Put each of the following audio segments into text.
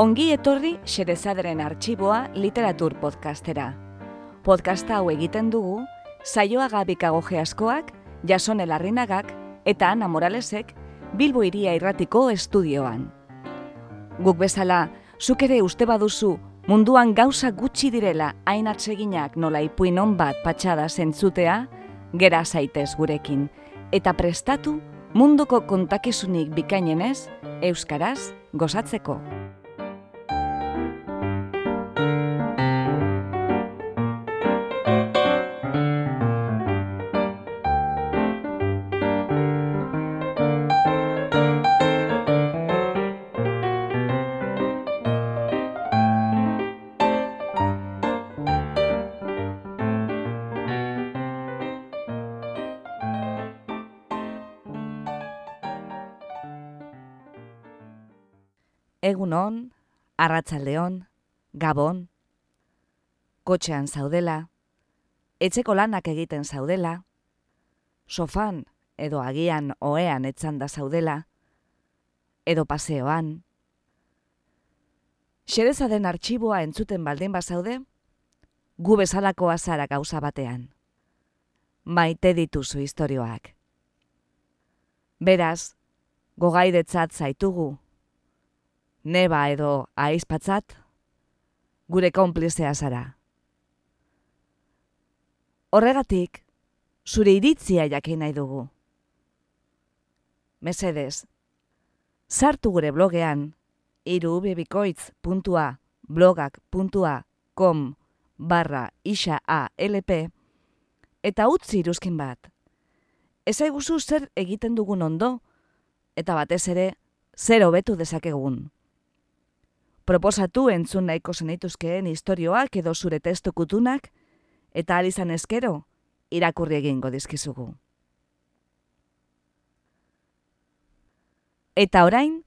Ongi etorri Xerezaderen arxiboa literatur podcastera. Podcasta hau egiten dugu, saioa gabikago askoak, jasone larrinagak eta Ana Moralesek Bilbo iria irratiko estudioan. Guk bezala, zuk ere uste baduzu munduan gauza gutxi direla hain atseginak nola ipuin bat patxada zentzutea, gera zaitez gurekin, eta prestatu munduko kontakizunik bikainenez, Euskaraz gozatzeko. Egunon, arratsaldeon, gabon, kotxean zaudela, etxeko lanak egiten zaudela, sofan edo agian oean etzanda zaudela, edo paseoan. Xereza den artxiboa entzuten baldin bazaude, gu bezalako azara gauza batean. Maite dituzu istorioak. Beraz, gogaidetzat zaitugu, neba edo aizpatzat, gure konplizea zara. Horregatik, zure iritzia jakin nahi dugu. Mesedez, sartu gure blogean, irubebikoitz.blogak.com barra isa a lp eta utzi iruzkin bat. Ez aiguzu zer egiten dugun ondo, eta batez ere, zer hobetu dezakegun proposatu entzun nahiko zenituzkeen istorioak edo zure testu kutunak, eta alizan eskero, irakurri egingo dizkizugu. Eta orain,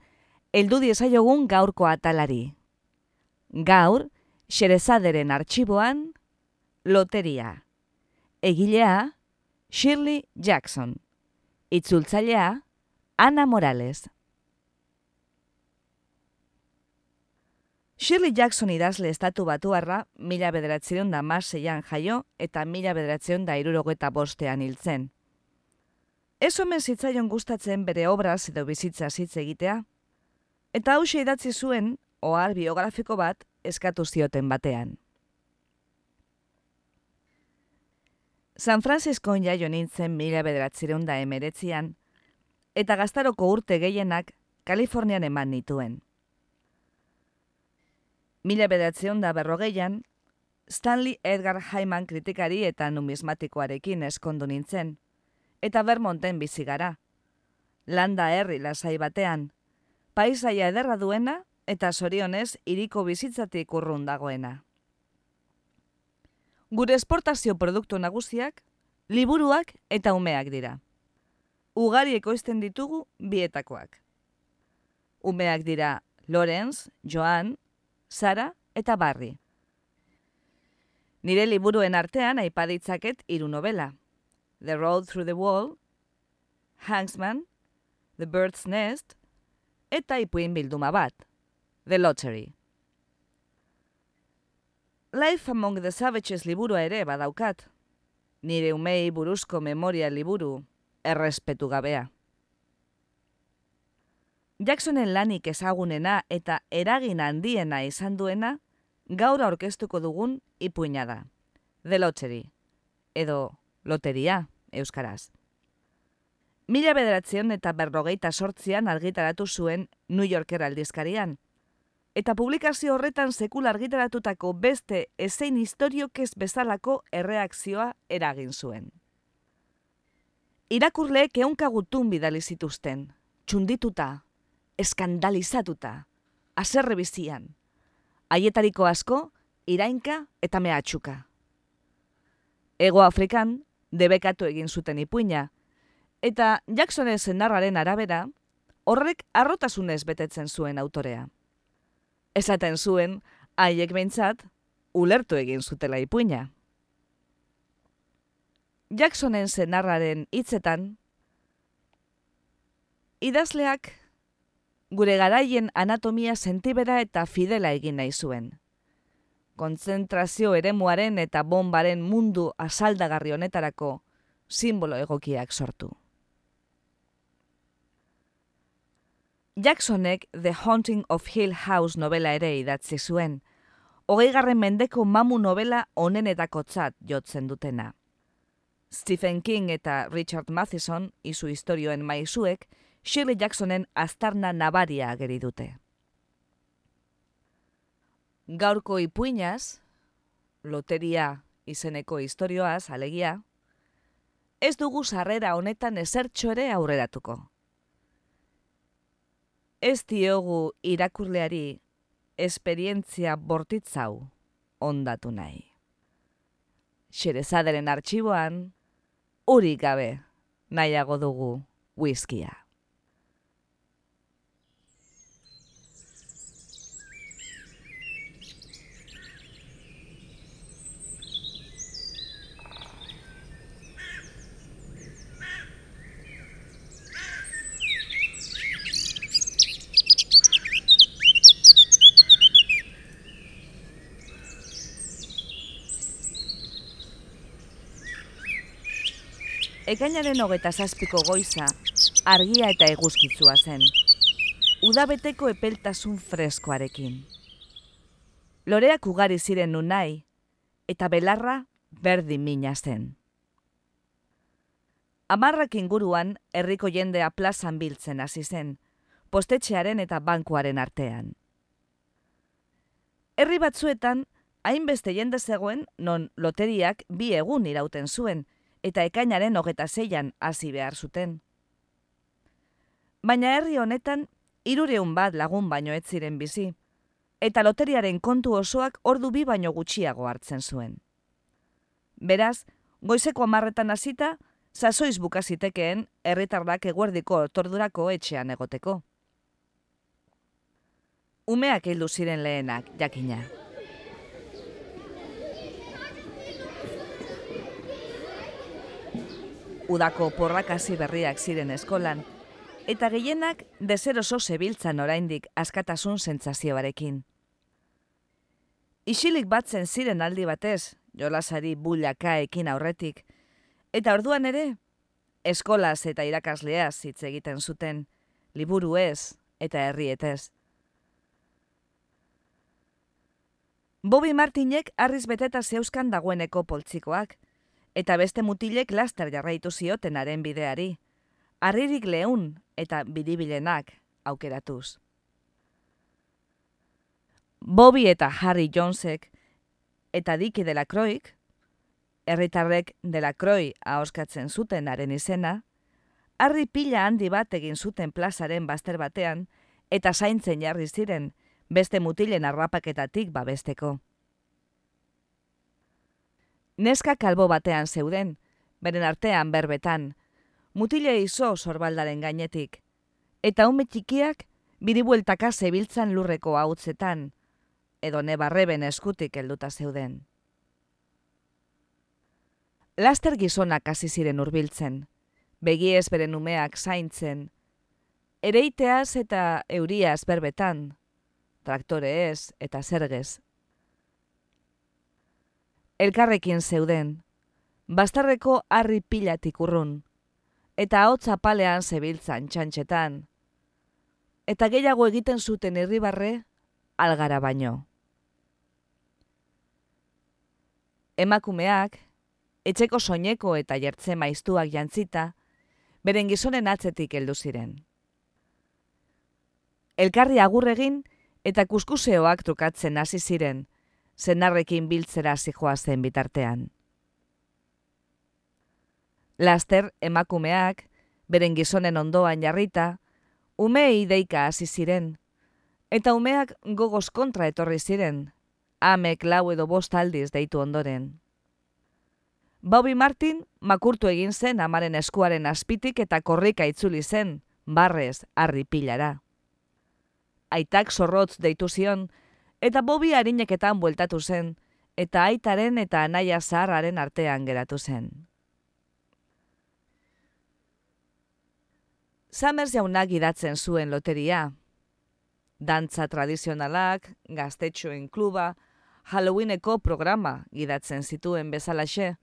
heldu diezaiogun gaurko atalari. Gaur, xerezaderen arxiboan, loteria. Egilea, Shirley Jackson. Itzultzailea, Ana Morales. Shirley Jackson idazle estatu batuarra, mila bederatzeron da maseian jaio eta mila bederatzeron da irurogeta bostean hiltzen. Ez omen zitzaion gustatzen bere obraz edo bizitza zitze egitea, eta hause idatzi zuen, ohar biografiko bat, eskatu zioten batean. San Francisco jaio nintzen mila bederatzeron da emeretzian, eta gaztaroko urte gehienak Kalifornian eman nituen. Mila bedatzeon da berrogeian, Stanley Edgar Hyman kritikari eta numismatikoarekin eskondu nintzen, eta Vermonten bizi gara. Landa herri lasai batean, paisaia ederra duena eta sorionez iriko bizitzatik urrun dagoena. Gure esportazio produktu nagusiak, liburuak eta umeak dira. Ugari ekoizten ditugu bietakoak. Umeak dira Lorenz, Joan, Sara eta Barri. Nire liburuen artean aipaditzaket hiru novela. The Road Through the Wall, Hanksman, The Bird's Nest, eta ipuin bilduma bat, The Lottery. Life Among the Savages liburua ere badaukat. Nire umei buruzko memoria liburu, errespetu gabea. Jacksonen lanik ezagunena eta eragin handiena izan duena, gaur aurkeztuko dugun ipuina da. The Lottery, edo Loteria, Euskaraz. Mila bederatzean eta berrogeita sortzian argitaratu zuen New Yorker aldizkarian, eta publikazio horretan sekul argitaratutako beste ezein historiok ez bezalako erreakzioa eragin zuen. Irakurleek eunka gutun bidali zituzten, txundituta, eskandalizatuta, azerre bizian, haietariko asko, irainka eta mehatxuka. Ego Afrikan, debekatu egin zuten ipuina, eta Jacksonen zenarraren arabera, horrek arrotasunez betetzen zuen autorea. Esaten zuen, haiek behintzat, ulertu egin zutela ipuina. Jacksonen zenarraren hitzetan, idazleak gure garaien anatomia sentibera eta fidela egin nahi zuen. Kontzentrazio eremuaren eta bombaren mundu asaldagarri honetarako simbolo egokiak sortu. Jacksonek The Haunting of Hill House novela ere idatzi zuen, hogei garren mendeko mamu novela onenetako tzat jotzen dutena. Stephen King eta Richard Matheson, izu historioen maizuek, Shirley Jacksonen aztarna nabaria ageri dute. Gaurko ipuinaz, loteria izeneko historioaz, alegia, ez dugu sarrera honetan ezertxo ere aurreratuko ez diogu irakurleari esperientzia bortitzau ondatu nahi. Xerezaderen artxiboan, uri gabe nahiago dugu whiskia. Ekainaren hogeta zazpiko goiza, argia eta eguzkitzua zen. Udabeteko epeltasun freskoarekin. Loreak ugari ziren nun nahi, eta belarra berdin mina zen. Amarrak inguruan herriko jendea plazan biltzen hasi zen, postetxearen eta bankuaren artean. Herri batzuetan, hainbeste jende zegoen non loteriak bi egun irauten zuen, eta ekainaren hogeta zeian hasi behar zuten. Baina herri honetan, irureun bat lagun baino ez ziren bizi, eta loteriaren kontu osoak ordu bi baino gutxiago hartzen zuen. Beraz, goizeko amarretan hasita, sasoiz bukazitekeen herritarrak eguerdiko tordurako etxean egoteko. Umeak heldu ziren lehenak, jakina. Udako porrakasi berriak ziren eskolan, eta gehienak dezeroso zebiltzan oraindik askatasun sentsazioarekin. Isilik batzen ziren aldi batez, jolasari bulaka ekin aurretik, eta orduan ere, eskolaz eta irakasleaz hitz egiten zuten, liburu ez eta herrietez. Bobby Martinek arriz beteta zeuskan dagoeneko poltsikoak, eta beste mutilek laster jarraitu ziotenaren bideari. Arririk lehun eta bidibilenak aukeratuz. Bobby eta Harry Jonesek eta Diki de la Croix, herritarrek de la Croix ahoskatzen zutenaren izena, harri pila handi bat egin zuten plazaren bazter batean eta zaintzen jarri ziren beste mutilen arrapaketatik babesteko. Neska kalbo batean zeuden, beren artean berbetan, mutile izo sorbaldaren gainetik, eta ume txikiak biribueltaka zebiltzan lurreko hautzetan, edo nebarreben eskutik helduta zeuden. Laster gizonak hasi ziren hurbiltzen, begiez beren umeak zaintzen, ereiteaz eta euriaz berbetan, traktoreez eta zergez elkarrekin zeuden, bastarreko harri pilatik urrun, eta hotza palean zebiltzan txantxetan, eta gehiago egiten zuten irribarre algara baino. Emakumeak, etxeko soineko eta jertze maiztuak jantzita, beren gizonen atzetik heldu ziren. Elkarri agurregin eta kuskuseoak trukatzen hasi ziren, zenarrekin biltzera zijoa zen bitartean. Laster emakumeak, beren gizonen ondoan jarrita, umei deika hasi ziren, eta umeak gogoz kontra etorri ziren, amek lau edo bost aldiz deitu ondoren. Bobby Martin makurtu egin zen amaren eskuaren azpitik eta korrika itzuli zen, barrez, harri pilara. Aitak zorrotz deitu zion, eta bobi harineketan bueltatu zen, eta aitaren eta anaia zaharraren artean geratu zen. Summers jaunak idatzen zuen loteria, dantza tradizionalak, gaztetxoen kluba, Halloweeneko programa gidatzen zituen bezalaxe.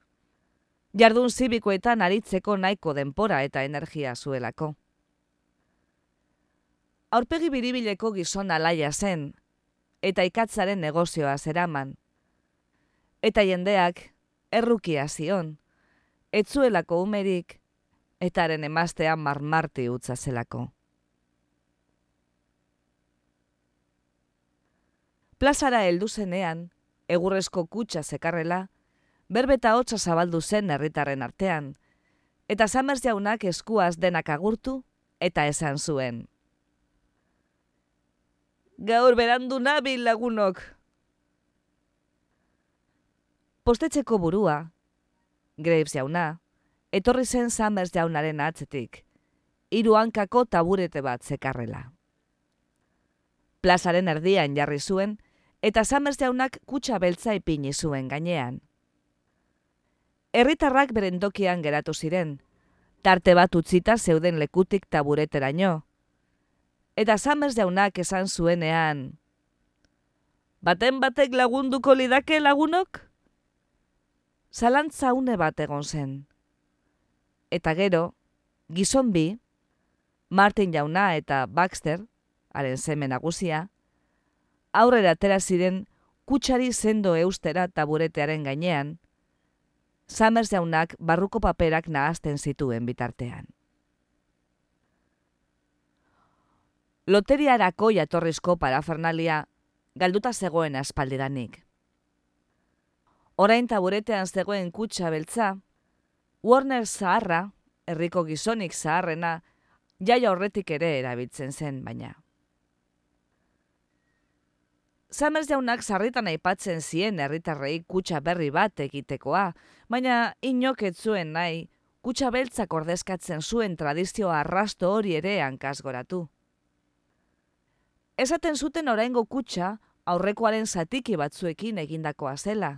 Jardun zibikoetan aritzeko nahiko denpora eta energia zuelako. Aurpegi biribileko gizon alaia zen, eta ikatzaren negozioa zeraman. Eta jendeak, errukia zion, etzuelako umerik, etaren emaztea marmarti utza zelako. Plazara heldu zenean, egurrezko kutsa zekarrela, berbeta hotza zabaldu zen herritarren artean, eta Summers jaunak eskuaz denak agurtu eta esan zuen. Gaur berandu nabil lagunok. Postetxeko burua, Graves jauna, etorri zen Summers jaunaren atzetik, hiru hankako taburete bat zekarrela. Plazaren erdian jarri zuen, eta Summers jaunak kutsa beltza ipini zuen gainean. Herritarrak berendokian geratu ziren, tarte bat utzita zeuden lekutik tabureteraino. Eta Summers jaunak esan zuenean, Baten batek lagunduko lidake lagunok? Zalantza une bat egon zen. Eta gero, gizon bi, Martin jauna eta Baxter, haren seme nagusia, aurrera atera ziren kutsari sendo eustera taburetearen gainean, Summers jaunak barruko paperak nahazten zituen bitartean. Loteriarako jatorrizko parafernalia galduta zegoen aspaldidanik. Orain taburetean zegoen kutsa beltza, Warner zaharra, herriko gizonik zaharrena, jaia horretik ere erabiltzen zen baina. Summers jaunak sarritan aipatzen zien herritarrei kutsa berri bat egitekoa, baina inok zuen nahi, kutsa beltzak ordezkatzen zuen tradizioa arrasto hori ere hankasgoratu. Esaten zuten oraingo kutsa aurrekoaren zatiki batzuekin egindakoa zela.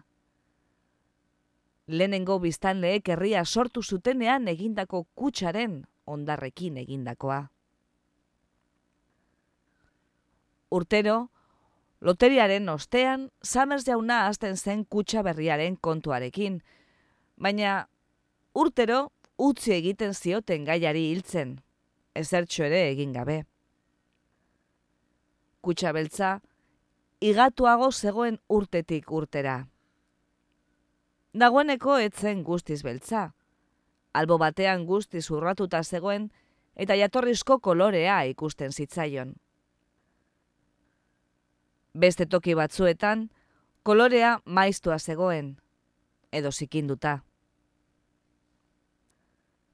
Lehenengo biztanleek herria sortu zutenean egindako kutsaren ondarrekin egindakoa. Urtero, Loteriaren ostean, Summers jauna azten zen kutsa berriaren kontuarekin, baina urtero utzi egiten zioten gaiari hiltzen, ezertxo ere egin gabe. Kutsa beltza, igatuago zegoen urtetik urtera. Dagoeneko etzen guztiz beltza. Albo batean guztiz urratuta zegoen eta jatorrizko kolorea ikusten zitzaion beste toki batzuetan, kolorea maiztua zegoen, edo zikinduta.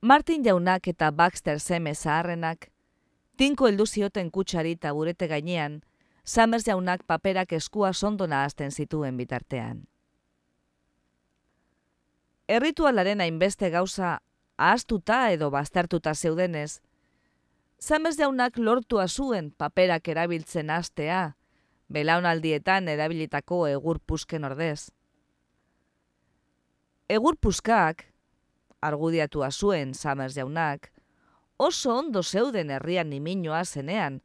Martin jaunak eta Baxter seme zaharrenak, tinko heldu zioten kutsari eta burete gainean, Summers jaunak paperak eskua sondona azten zituen bitartean. Erritualaren hainbeste gauza ahaztuta edo baztertuta zeudenez, Summers jaunak lortua zuen paperak erabiltzen astea, belaunaldietan erabilitako egur pusken ordez. Egur puskak, argudiatua zuen Summers jaunak, oso ondo zeuden herrian niminoa zenean,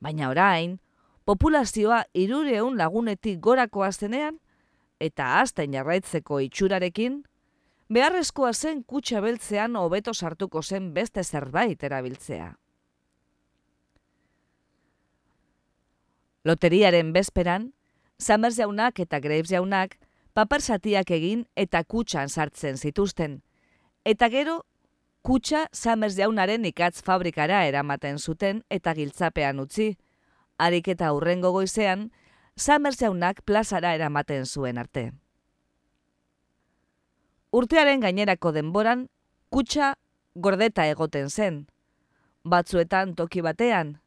baina orain, populazioa irureun lagunetik gorakoa zenean, eta azten jarraitzeko itxurarekin, beharrezkoa zen kutsa beltzean hobeto sartuko zen beste zerbait erabiltzea. Loteriaren bezperan, Summers jaunak eta Graves jaunak papar satiak egin eta kutsan sartzen zituzten. Eta gero, kutsa Summers jaunaren ikatz fabrikara eramaten zuten eta giltzapean utzi. Harik eta hurrengo goizean, Summers jaunak plazara eramaten zuen arte. Urtearen gainerako denboran, kutsa gordeta egoten zen. Batzuetan toki batean,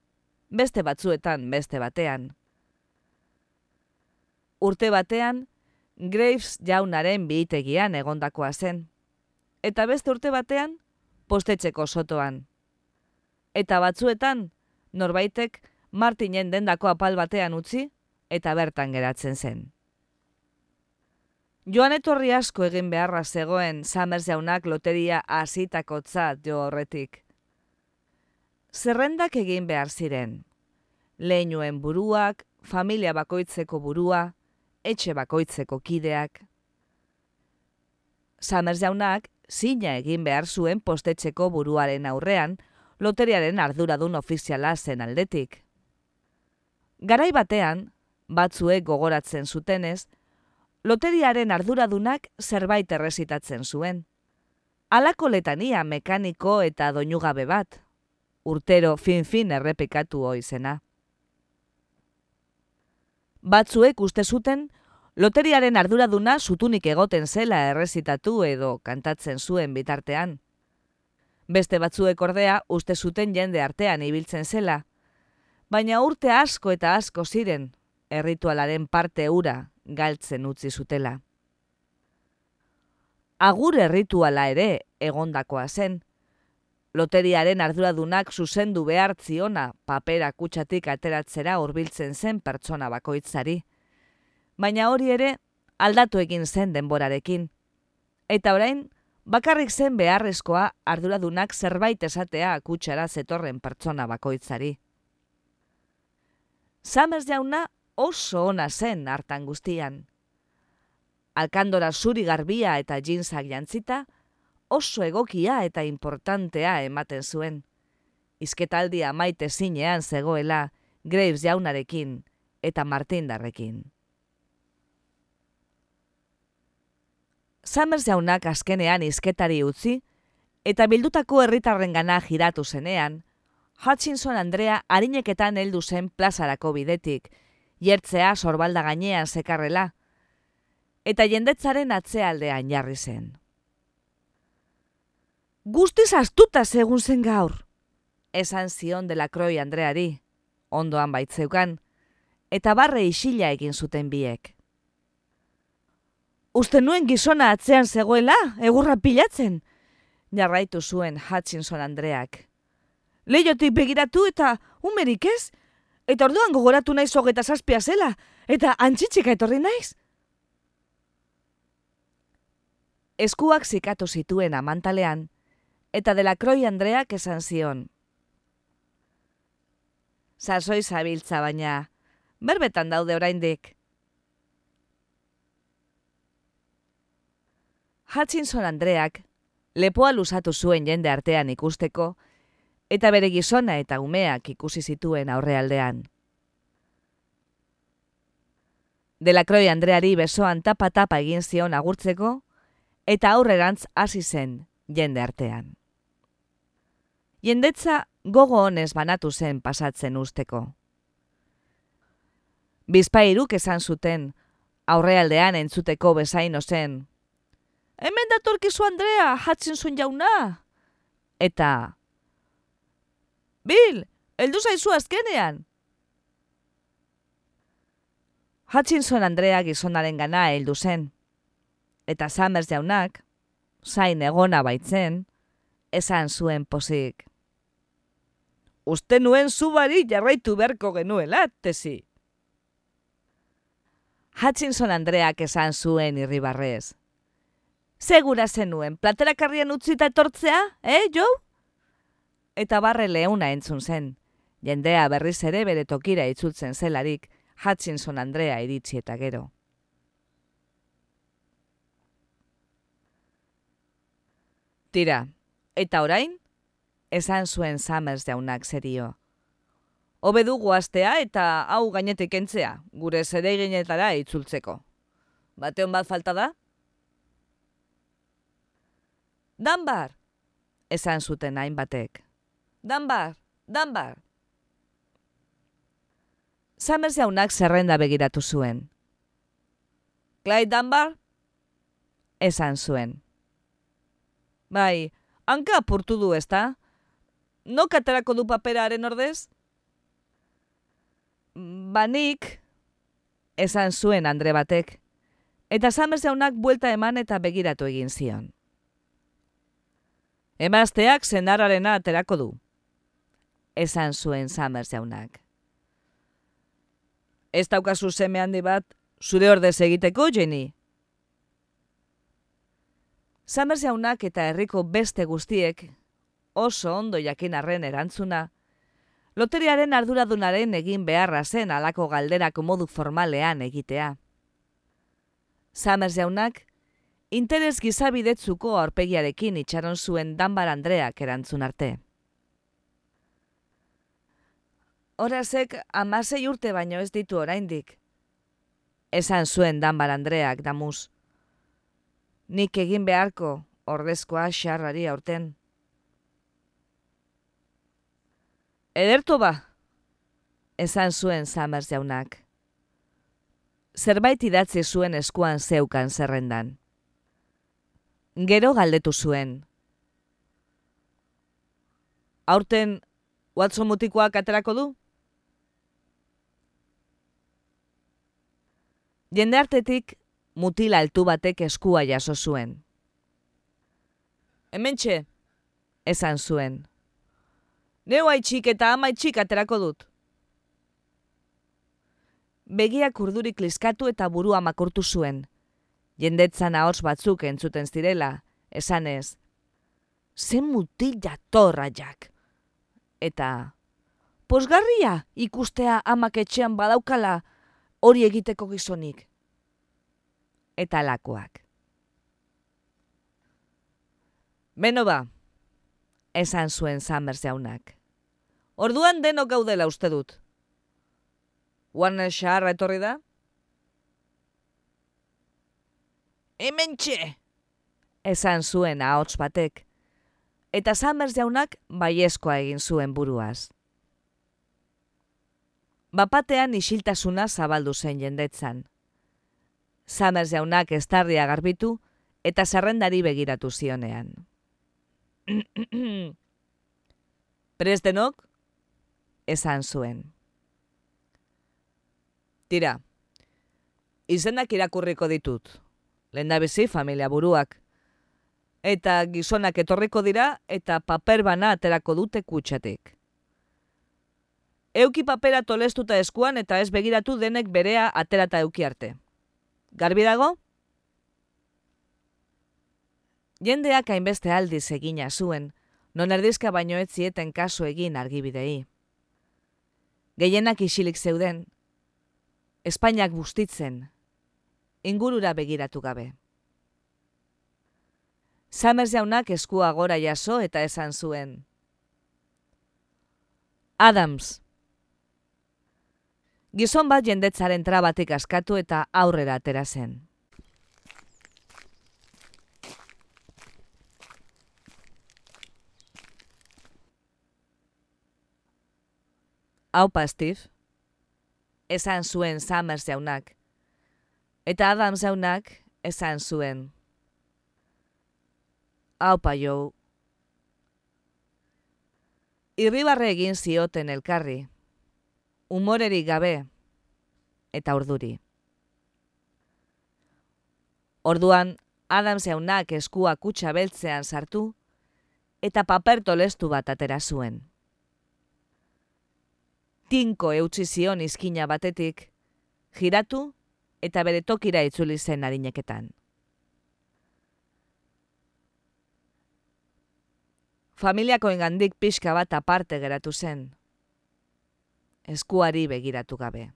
beste batzuetan beste batean. Urte batean, Graves jaunaren bihitegian egondakoa zen. Eta beste urte batean, postetxeko sotoan. Eta batzuetan, norbaitek Martinen dendako apal batean utzi, eta bertan geratzen zen. Joan etorri asko egin beharra zegoen Summers jaunak loteria azitakotza jo horretik zerrendak egin behar ziren. lehenoen buruak, familia bakoitzeko burua, etxe bakoitzeko kideak. Samers jaunak, zina egin behar zuen postetxeko buruaren aurrean, loteriaren arduradun ofiziala zen aldetik. Garai batean, batzuek gogoratzen zutenez, loteriaren arduradunak zerbait errezitatzen zuen. Alako letania mekaniko eta doinugabe bat, urtero fin-fin errepikatu izena. Batzuek uste zuten, loteriaren arduraduna zutunik egoten zela errezitatu edo kantatzen zuen bitartean. Beste batzuek ordea uste zuten jende artean ibiltzen zela, baina urte asko eta asko ziren, erritualaren parte ura galtzen utzi zutela. Agur errituala ere egondakoa zen, loteriaren arduradunak zuzendu behar ziona papera kutsatik ateratzera hurbiltzen zen pertsona bakoitzari. Baina hori ere aldatu egin zen denborarekin. Eta orain, bakarrik zen beharrezkoa arduradunak zerbait esatea kutsara zetorren pertsona bakoitzari. Samers jauna oso ona zen hartan guztian. Alkandora zuri garbia eta jinsak jantzita, oso egokia eta importantea ematen zuen. Izketaldia maite zinean zegoela Graves jaunarekin eta Martindarrekin. Summers jaunak azkenean izketari utzi eta bildutako herritarren gana giratu zenean, Hutchinson Andrea harineketan heldu zen plazarako bidetik, jertzea sorbalda gainean sekarrela, eta jendetzaren atzealdean jarri zen. Guztiz astuta segun zen gaur, esan zion dela kroi Andreari, ondoan baitzeukan, eta barre isila egin zuten biek. Uste nuen gizona atzean zegoela, egurra pilatzen, jarraitu zuen Hutchinson Andreak. Leiotik begiratu eta umerik ez, eta orduan gogoratu naiz hogeta zazpia zela, eta antxitxika etorri naiz. Eskuak zikatu zituen amantalean, eta dela kroi Andreak esan zion. Sasoi zabiltza baina, berbetan daude oraindik. Hutchinson Andreak lepoa luzatu zuen jende artean ikusteko, eta bere gizona eta umeak ikusi zituen aurrealdean. Delakroi Andreari besoan tapa-tapa egin zion agurtzeko, eta aurrerantz hasi zen jende artean jendetza gogo honez banatu zen pasatzen usteko. Bizpairuk esan zuten, aurrealdean entzuteko bezain zen. Hemen datorkizu Andrea, zuen jauna. Eta, Bil, eldu zaizu azkenean. Hutchinson Andrea gizonaren gana heldu zen. Eta Summers jaunak, zain egona baitzen, esan zuen pozik uste nuen zubari jarraitu beharko genuela, tesi. Hutchinson Andreak esan zuen irribarrez. Segura zenuen, platera karrian utzita etortzea, eh, Jo? Eta barre leuna entzun zen. Jendea berriz ere bere tokira itzultzen zelarik, Hutchinson Andrea iritsi eta gero. Tira, eta orain, esan zuen Summers jaunak zerio. Hobe dugu astea eta hau gainetik entzea, gure zede ginetara itzultzeko. Bateon bat falta da? Danbar! Esan zuten hainbatek. Danbar! Danbar! Summers jaunak zerrenda begiratu zuen. Clyde Danbar? Esan zuen. Bai, hanka apurtu du ezta? no katerako du paperaren ordez? Banik, esan zuen Andre batek, eta Samers jaunak buelta eman eta begiratu egin zion. Emazteak zenararena aterako du, esan zuen Samers jaunak. Ez daukazu seme handi bat, zure ordez egiteko, Jenny? Samers jaunak eta herriko beste guztiek oso ondo jakin arren erantzuna, Loteriaren arduradunaren egin beharra zen alako galderako modu formalean egitea. Samers jaunak, interes gizabidetzuko aurpegiarekin itxaron zuen Danbar Andreak erantzun arte. Horazek amasei urte baino ez ditu oraindik. Esan zuen Danbar Andreak damuz. Nik egin beharko ordezkoa xarrari aurten. Ederto ba, esan zuen Samers jaunak. Zerbait idatzi zuen eskuan zeukan zerrendan. Gero galdetu zuen. Aurten, Watson mutikoak aterako du? Jende hartetik, mutil altu batek eskua jaso zuen. Hementxe, esan zuen. Neu haitxik eta amaitxik aterako dut. Begiak urdurik liskatu eta burua makurtu zuen. Jendetzan ahots batzuk entzuten zirela, esanez. Zen mutil jatorra jak. Eta, posgarria ikustea amak etxean badaukala hori egiteko gizonik. Eta lakoak. Beno ba, esan zuen Summers jaunak. Orduan denok gaudela uste dut. Warner Shaharra etorri da? Hemen txe! Esan zuen ahots batek. Eta Summers jaunak baiezkoa egin zuen buruaz. Bapatean isiltasuna zabaldu zen jendetzan. Summers jaunak estarria garbitu eta zerrendari begiratu zionean. Prestenok, esan zuen. Tira, izenak irakurriko ditut, lehen bizi familia buruak. Eta gizonak etorriko dira eta paper bana aterako dute kutsatik. Euki papera tolestuta eskuan eta ez begiratu denek berea aterata euki arte. Garbi dago? Jendeak hainbeste aldiz egina zuen, non erdizka baino ez zieten kasu egin argibidei. Gehienak isilik zeuden, Espainiak bustitzen, ingurura begiratu gabe. Samers jaunak eskua gora jaso eta esan zuen. Adams. Gizon bat jendetzaren trabatik askatu eta aurrera atera zen. Haupa, Steve. Esan zuen Summers jaunak. Eta Adams jaunak esan zuen. Haupa, jo. Irribarre egin zioten elkarri. Umoreri gabe. Eta urduri. Orduan, Adams jaunak eskua kutsa beltzean sartu, eta paper tolestu bat atera zuen tinko eutzi zion izkina batetik, giratu eta bere tokira itzuli zen harineketan. Familiako engandik pixka bat aparte geratu zen, eskuari begiratu gabe.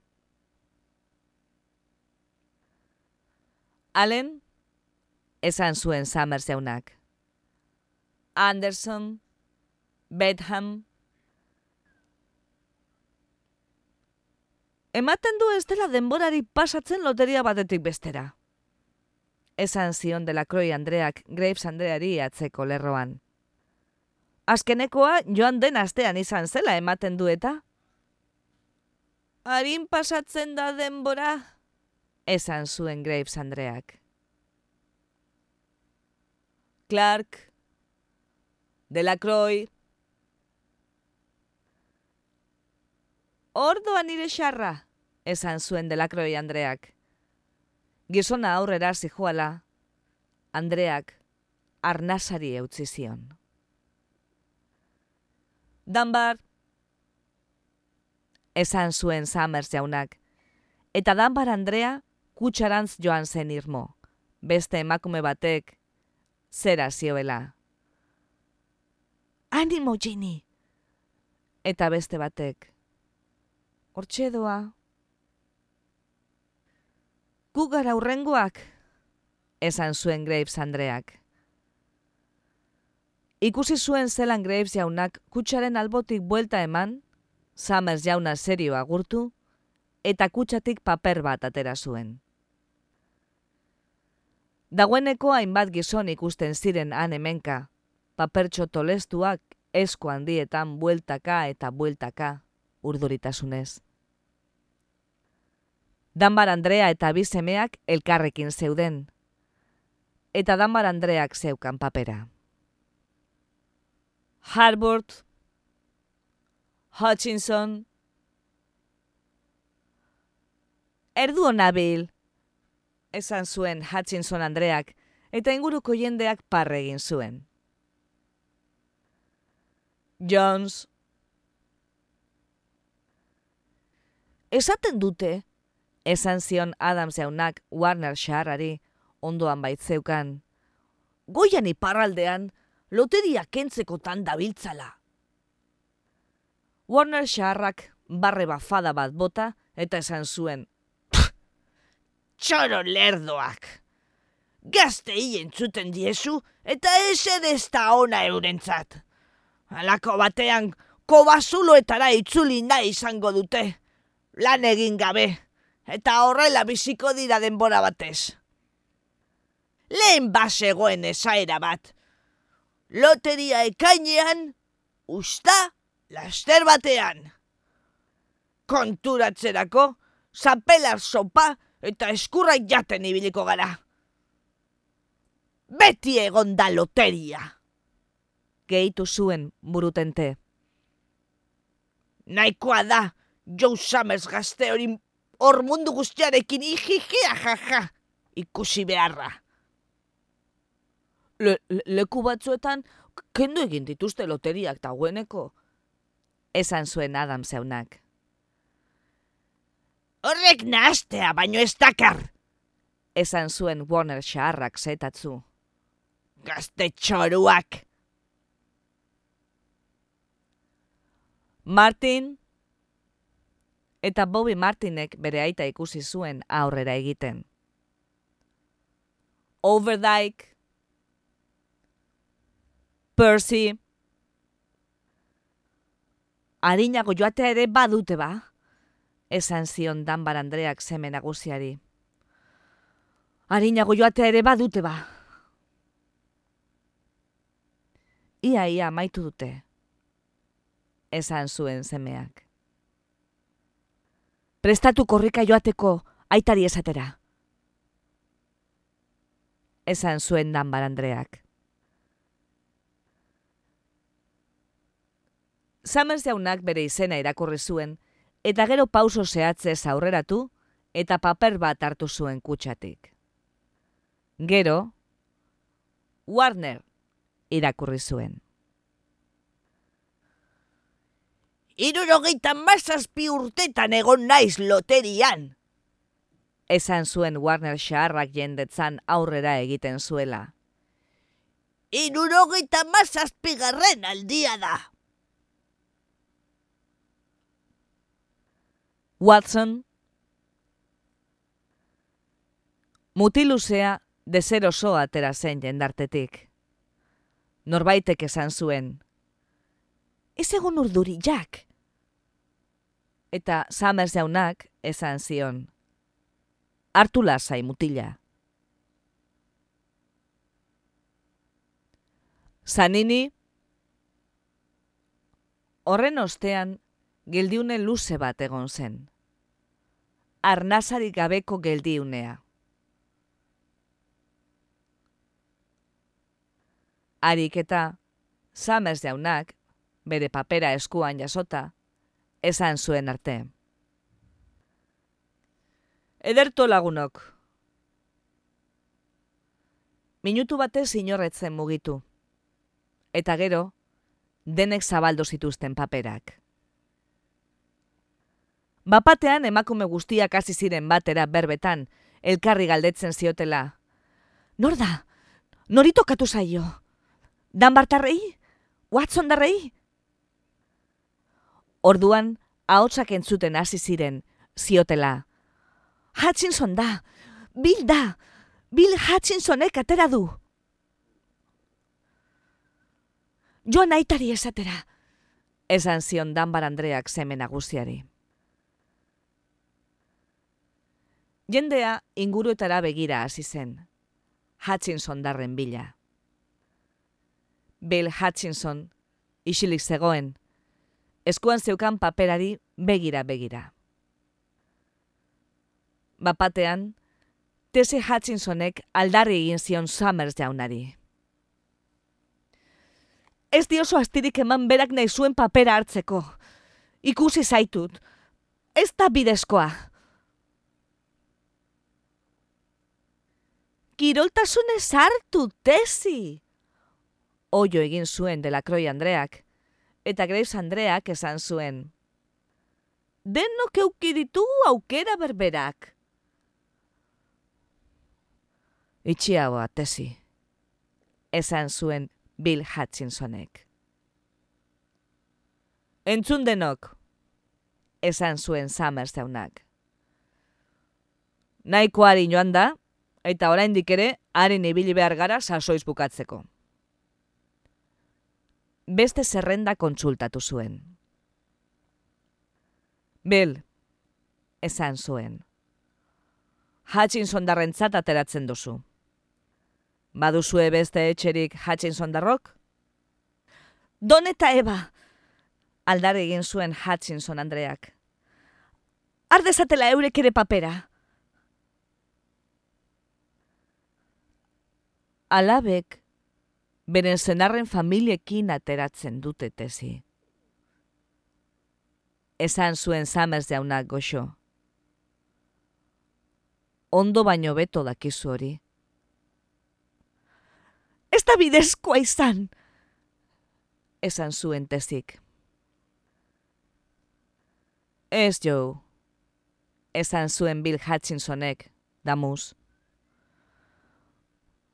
Allen, esan zuen Summers jaunak. Anderson, Betham, Ematen du ez dela denborari pasatzen loteria batetik bestera. Esan zion dela kroi Andreak Graves Andreari atzeko lerroan. Azkenekoa joan den astean izan zela ematen du eta? Harin pasatzen da denbora? Esan zuen Graves Andreak. Clark, Delacroix, Ordoan nire xarra, esan zuen delakroi Andreak. Gizona aurrera zijoala, Andreak arnasari eutzi zion. Danbar, esan zuen Summers jaunak, eta Danbar Andrea kutsarantz joan zen irmo, beste emakume batek, zera zioela. Animo, Ginny! Eta beste batek. Hortxe doa. Gu gara urrengoak, esan zuen Graves Andreak. Ikusi zuen zelan Graves jaunak kutsaren albotik buelta eman, Summers jauna serio agurtu, eta kutsatik paper bat atera zuen. Dagoeneko hainbat gizon ikusten ziren han hemenka, papertxo tolestuak esko handietan bueltaka eta bueltaka urduritasunez. Danbar Andrea eta bizemeak elkarrekin zeuden, eta Danbar Andreak zeukan papera. Harvard, Hutchinson, Erdu onabil, esan zuen Hutchinson Andreak, eta inguruko jendeak parre egin zuen. Jones. Esaten dute, esan zion Adams jaunak Warner Shaharari ondoan baitzeukan. Goian iparraldean, loteria kentzekotan dabiltzala. Warner Shaharrak barre bafada bat bota eta esan zuen, txoro lerdoak. Gazte hien zuten diezu eta esen ez da ona eurentzat. Alako batean kobazuloetara itzuli nahi izango dute. Lan egin gabe eta horrela biziko dira denbora batez. Lehen basegoen esaera bat. Loteria ekainean, usta, laster batean. Konturatzerako, zapelar sopa, eta eskurra jaten ibiliko gara. Beti egon da loteria. Gehitu zuen burutente. Naikoa da, Joe Summers gazte hori hor mundu guztiarekin ijijia jaja ikusi beharra. Le, leku batzuetan, kendu egin dituzte loteriak dagoeneko. Esan zuen Adam zeunak. Horrek nahaztea, baino ez dakar. Esan zuen Warner xaharrak zetatzu. Gazte txoruak. Martin eta Bobby Martinek bere aita ikusi zuen aurrera egiten. Overdyke, Percy, harinago joatea ere badute ba esan zion Danbar Andreak zeme nagusiari. Harinago joatea ere badute ba. Ia ia maitu dute, esan zuen zemeak. Prestatu korrika joateko aitari esatera. Esan zuen Danbar Andreak. Summers jaunak bere izena irakurri zuen, eta gero pauso zehatzez aurreratu eta paper bat hartu zuen kutsatik. Gero, Warner irakurri zuen. Irurogeita mazazpi urtetan egon naiz loterian. Esan zuen Warner xaharrak jendetzan aurrera egiten zuela. Irurogeita mazazpi garren aldia da. Watson, mutiluzea dezer oso atera zen jendartetik. Norbaitek esan zuen. Ez egon urduri, Jack! Eta Summers jaunak esan zion. Artu lasai mutila. Zanini, horren ostean geldiune luze bat egon zen. Arnazarik gabeko geldiunea. Arik eta, Summers jaunak, bere papera eskuan jasota, esan zuen arte. Ederto lagunok. Minutu batez inorretzen mugitu. Eta gero, denek zabaldo zituzten paperak. Bapatean emakume guztiak hasi ziren batera berbetan, elkarri galdetzen ziotela. Nor da? Nori tokatu zaio? Dan bartarrei? Watson darrei? Orduan, ahotsak entzuten hasi ziren, ziotela. Hutchinson da! Bill da! Bill Hutchinsonek atera du! Joan aitari esatera! Esan zion Danbar Andreak zeme nagusiari. Jendea inguruetara begira hasi zen. Hutchinson darren bila. Bill Hutchinson, isilik zegoen, eskuan zeukan paperari begira begira. Bapatean, Tese Hutchinsonek aldarri egin zion Summers jaunari. Ez dioso astirik eman berak nahi zuen papera hartzeko. Ikusi zaitut. Ez da bidezkoa. Kiroltasunez hartu, tesi! Oio egin zuen delakroi Andreak, eta Graves Andreak esan zuen. Denok eukiditu aukera berberak. Itxiagoa, tesi. Esan zuen Bill Hutchinsonek. Entzun denok, esan zuen Summers zeunak. Naikoari joan da, eta oraindik ere, haren ibili behar gara sasoiz bukatzeko. Beste zerrenda kontsultatu zuen. Bill, esan zuen. Hutchinson darrentzat ateratzen duzu. Baduzue beste etxerik Hutchinson darrok? Don eta Eba! Aldare egin zuen Hutchinson Andreak. Ardezatela eurek ere papera. Alabek, beren zenarren familiekin ateratzen dute tezi. Esan zuen zamez jaunak goxo. Ondo baino beto dakizu hori ez da bidezkoa izan. Esan zuen tezik. Ez jo, esan zuen Bill Hutchinsonek, damuz.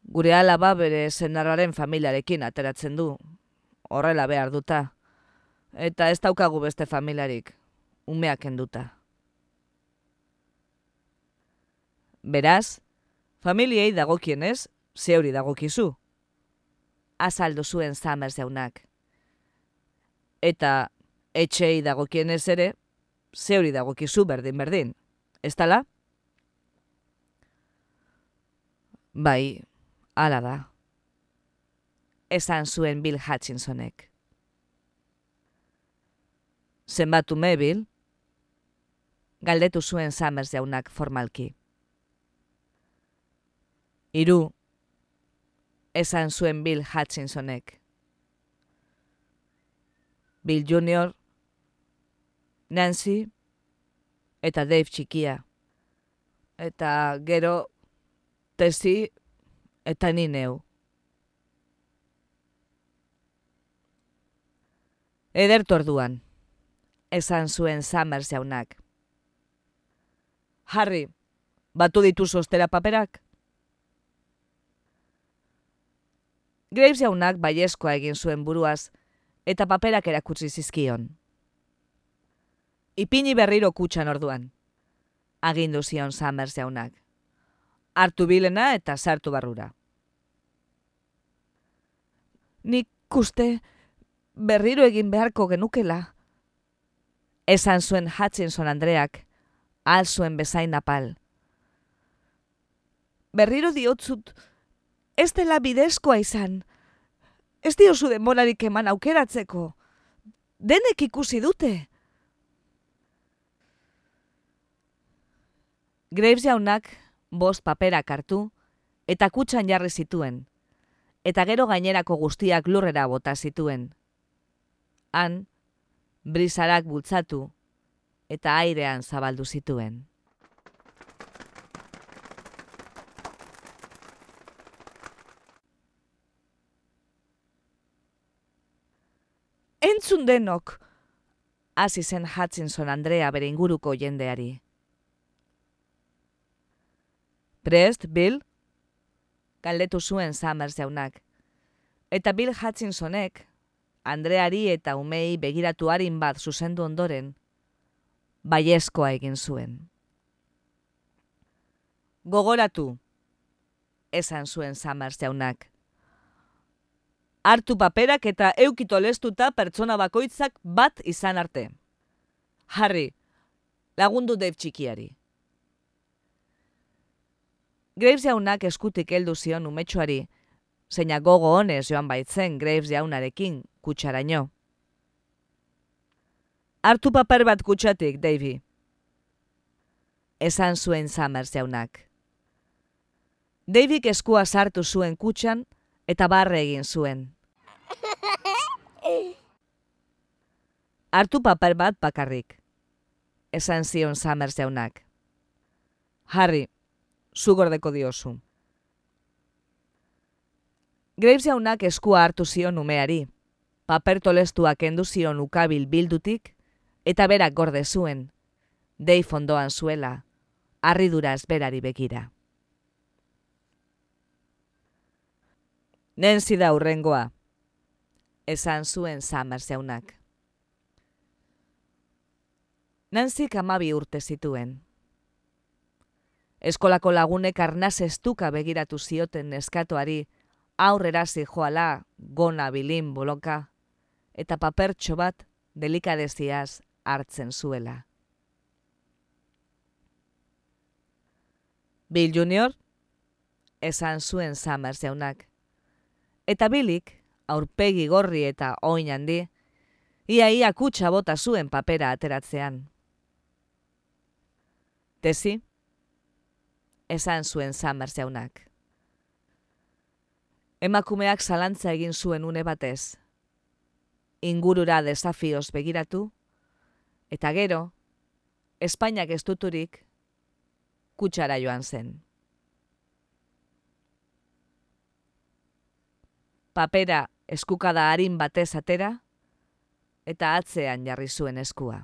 Gure alaba bere zenarraren familiarekin ateratzen du, horrela behar duta. Eta ez daukagu beste familiarik, umeak enduta. Beraz, familiei dagokienez, zeuri dagokizu azaldu zuen Summers jaunak. Eta etxei dagokienez ere, zeuri dagokizu berdin berdin. Ez tala? Bai, ala da. Esan zuen Bill Hutchinsonek. Zenbatu me, Bill? Galdetu zuen Summers jaunak formalki. Iru, esan zuen Bill Hutchinsonek. Bill Junior, Nancy eta Dave txikia. Eta gero tesi eta ni neu. Edertu orduan, esan zuen Summers jaunak. Harry, batu ditu ostera paperak? Graves jaunak baiezkoa egin zuen buruaz, eta paperak erakutsi zizkion. Ipini berriro kutsan orduan. Agindu zion Summers jaunak. Artu bilena eta sartu barrura. Nik uste berriro egin beharko genukela. Esan zuen Hutchinson Andreak, al zuen bezain apal. Berriro diotzut, ez dela bidezkoa izan. Ez diozu denborarik eman aukeratzeko. Denek ikusi dute. Graves jaunak bost paperak hartu eta kutsan jarri zituen. Eta gero gainerako guztiak lurrera bota zituen. Han, brisarak bultzatu eta airean zabaldu zituen. entzun denok, hasi zen Hutchinson Andrea bere inguruko jendeari. Prest, Bill? Galdetu zuen Summers jaunak. Eta Bill Hutchinsonek, Andreari eta umei begiratu harin bat zuzendu ondoren, baiezkoa egin zuen. Gogoratu, esan zuen Summers jaunak. Hartu paperak eta eukito lestuta pertsona bakoitzak bat izan arte. Harry, lagundu Dave txikiari. Graves jaunak eskutik heldu zion umetxoari, zeina gogo honez joan baitzen Graves jaunarekin kutsaraino. Artu paper bat kutsatik, Davy. Esan zuen Summers jaunak. Davyk eskua sartu zuen kutsan eta barre egin zuen. Artu paper bat bakarrik. Esan zion Summers jaunak. Harry, zugordeko diozu. Graves jaunak eskua hartu zion umeari. Paper tolestuak endu zion ukabil bildutik, eta berak gorde zuen. Dei fondoan zuela, harriduraz berari begira. Nenzi da urrengoa, esan zuen Summers jaunak. Nancy kamabi urte zituen. Eskolako lagunek arnaz estuka begiratu zioten neskatoari aurrera joala gona bilin boloka eta papertxo bat delikadeziaz hartzen zuela. Bill Junior, esan zuen Summers jaunak. Eta Billik, aurpegi gorri eta oin handi, ia ia kutsa bota zuen papera ateratzean. Tesi, esan zuen Summers jaunak. Emakumeak zalantza egin zuen une batez. Ingurura desafioz begiratu, eta gero, Espainiak ez duturik, kutsara joan zen. Papera eskukada harin batez atera, eta atzean jarri zuen eskua.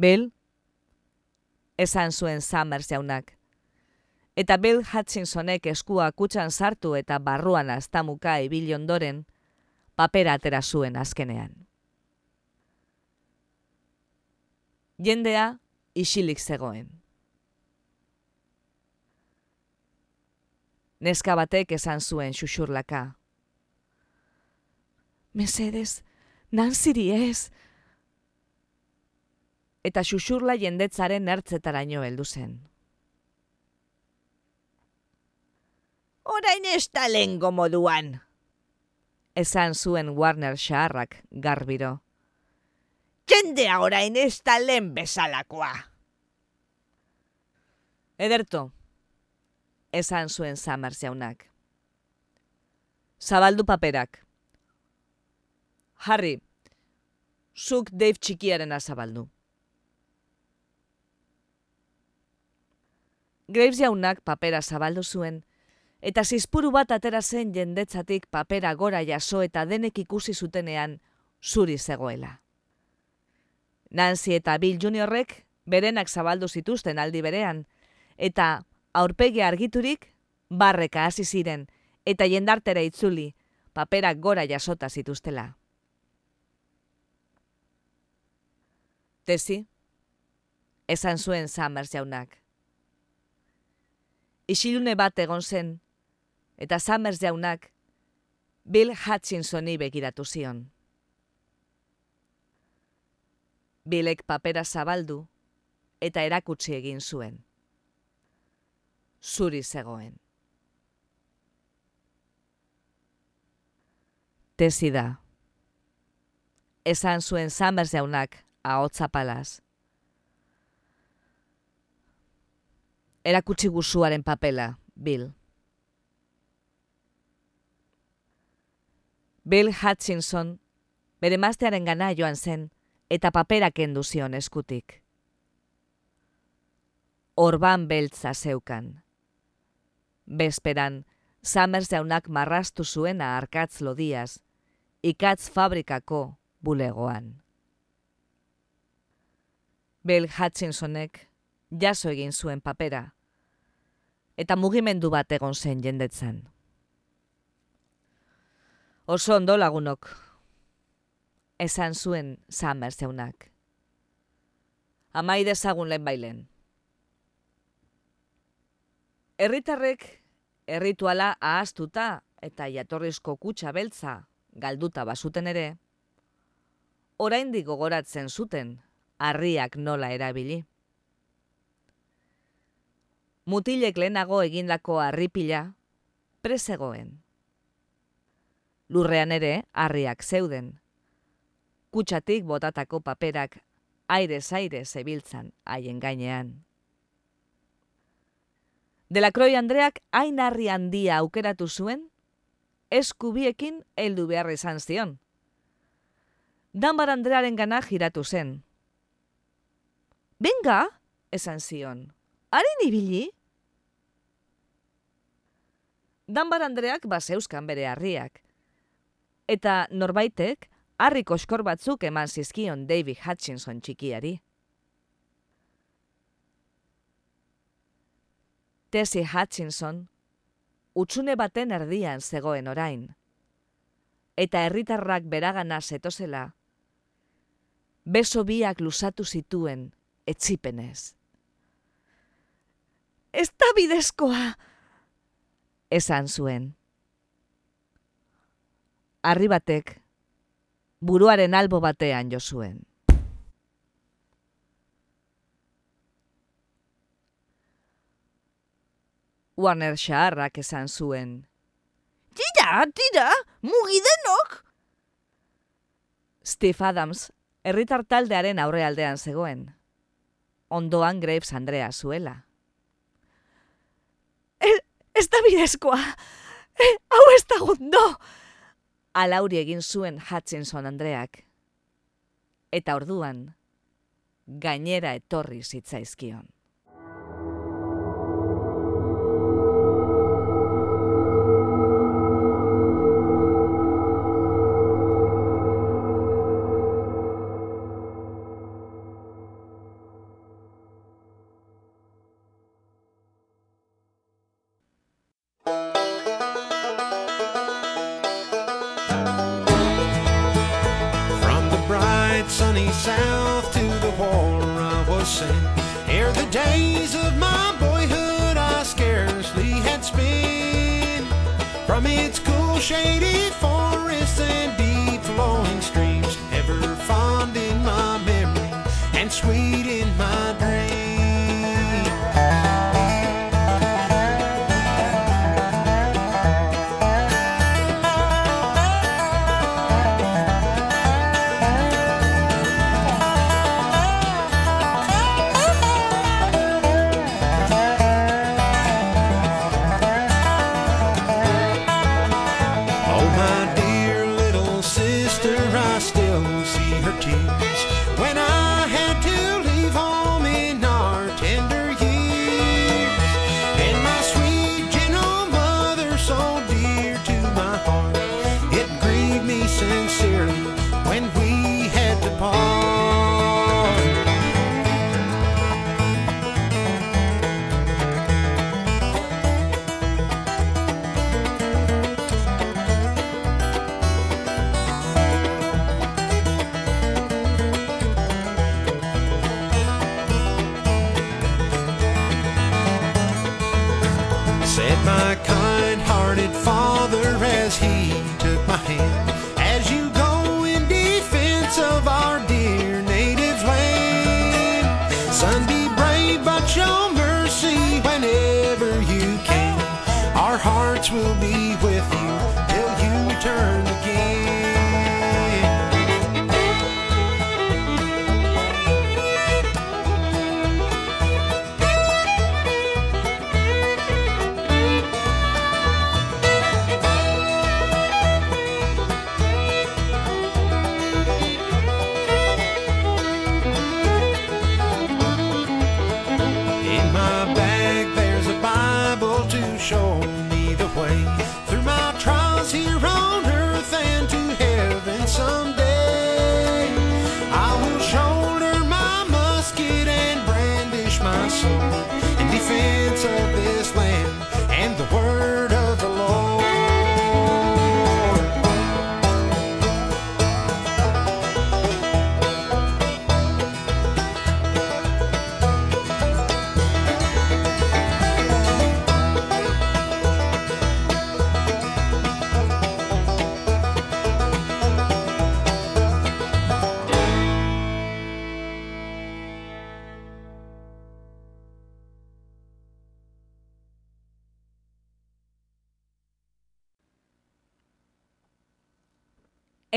Bill, esan zuen Summers jaunak. Eta Bill Hutchinsonek eskua kutsan sartu eta barruan aztamuka ibil ondoren, papera atera zuen azkenean. Jendea isilik zegoen. Neska batek esan zuen xuxurlaka. Mesedez, nanziri ez, eta xuxurla jendetzaren ertzetaraino heldu zen. Orain ez da lengo moduan, esan zuen Warner xaharrak garbiro. Jendea orain ez da lehen bezalakoa. Ederto, esan zuen Summers jaunak. Zabaldu paperak. Harry, zuk Dave txikiaren azabaldu. Graves jaunak papera zabaldu zuen, eta zizpuru bat atera zen jendetzatik papera gora jaso eta denek ikusi zutenean zuri zegoela. Nancy eta Bill Juniorrek berenak zabaldu zituzten aldi berean, eta aurpegi argiturik barreka hasi ziren eta jendartera itzuli paperak gora jasota zituztela. Tesi, esan zuen Summers jaunak isilune bat egon zen, eta Summers jaunak Bill Hutchinsoni begiratu zion. Billek papera zabaldu eta erakutsi egin zuen. Zuri zegoen. Tesi da. Esan zuen Summers jaunak ahotsa palaz. Erakutsi guzuaren papela, Bill. Bill Hutchinson bere maztearen gana joan zen eta paperak enduzion eskutik. Orban beltza zeukan. Bezperan, Summers jaunak marrastu zuena arkatz lodiaz, ikatz fabrikako bulegoan. Bill Hutchinsonek jaso egin zuen papera, eta mugimendu bat egon zen jendetzen. Oso ondo lagunok. Esan zuen Summer zeunak. Amai dezagun lehen bailen. Herritarrek errituala ahaztuta eta jatorrizko kutsa beltza galduta bazuten ere, oraindik gogoratzen zuten harriak nola erabili. Mutilek lehenago egindako harripila presegoen. Lurrean ere harriak zeuden. Kutsatik botatako paperak aire zaire zebiltzan haien gainean. Delakroi Andreak hain harri handia aukeratu zuen, eskubiekin heldu behar izan zion. Danbar Andrearen gana giratu zen. Benga, esan zion, harin ibili? Danbar Andreak baseuskan bere harriak. Eta norbaitek, harri koskor batzuk eman zizkion David Hutchinson txikiari. Tessie Hutchinson, utxune baten erdian zegoen orain. Eta herritarrak beragana zetozela, beso biak lusatu zituen etzipenez. Ez da bidezkoa! esan zuen. Arri batek, buruaren albo batean jo zuen. Warner xaharrak esan zuen. Tira, tira, mugidenok! Steve Adams, herritar taldearen aurrealdean zegoen. Ondoan Graves Andrea zuela ez da bidezkoa, e, hau ez da gondo. Alauri egin zuen Hutchinson Andreak. Eta orduan, gainera etorri zitzaizkion.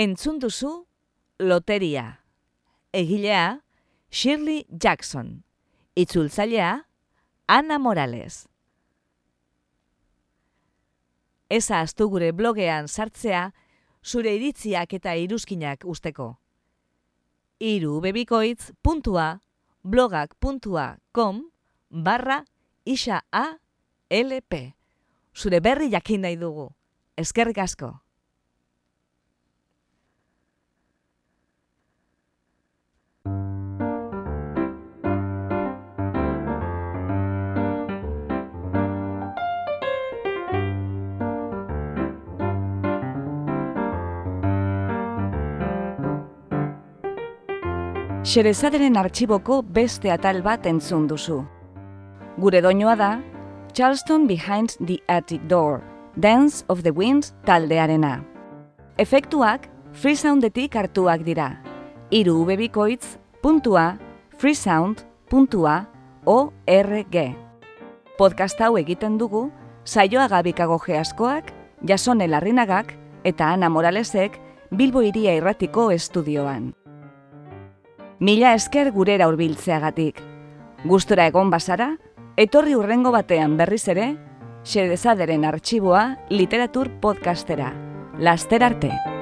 Entzun duzu Loteria. Egilea Shirley Jackson. Itzultzailea Ana Morales. Eza astu gure blogean sartzea zure iritziak eta iruzkinak usteko. Iru bebikoitz puntua blogak.com barra isa a lp. Zure berri jakin nahi dugu. Eskerrik asko. Xerezaderen artxiboko beste atal bat entzun duzu. Gure doinoa da, Charleston Behind the Attic Door, Dance of the Winds taldearena. Efektuak freesoundetik hartuak dira. Iru ubebikoitz puntua freesound.org. Podcast hau egiten dugu, saioa gabikago geaskoak, jasone larrinagak eta Ana Moralesek Bilbo iria irratiko estudioan. Mila esker gurera hurbiltzeagatik. Gustora egon bazara, etorri urrengo batean berriz ere, xedezaderen arxiboa literatur podcastera. Laster arte!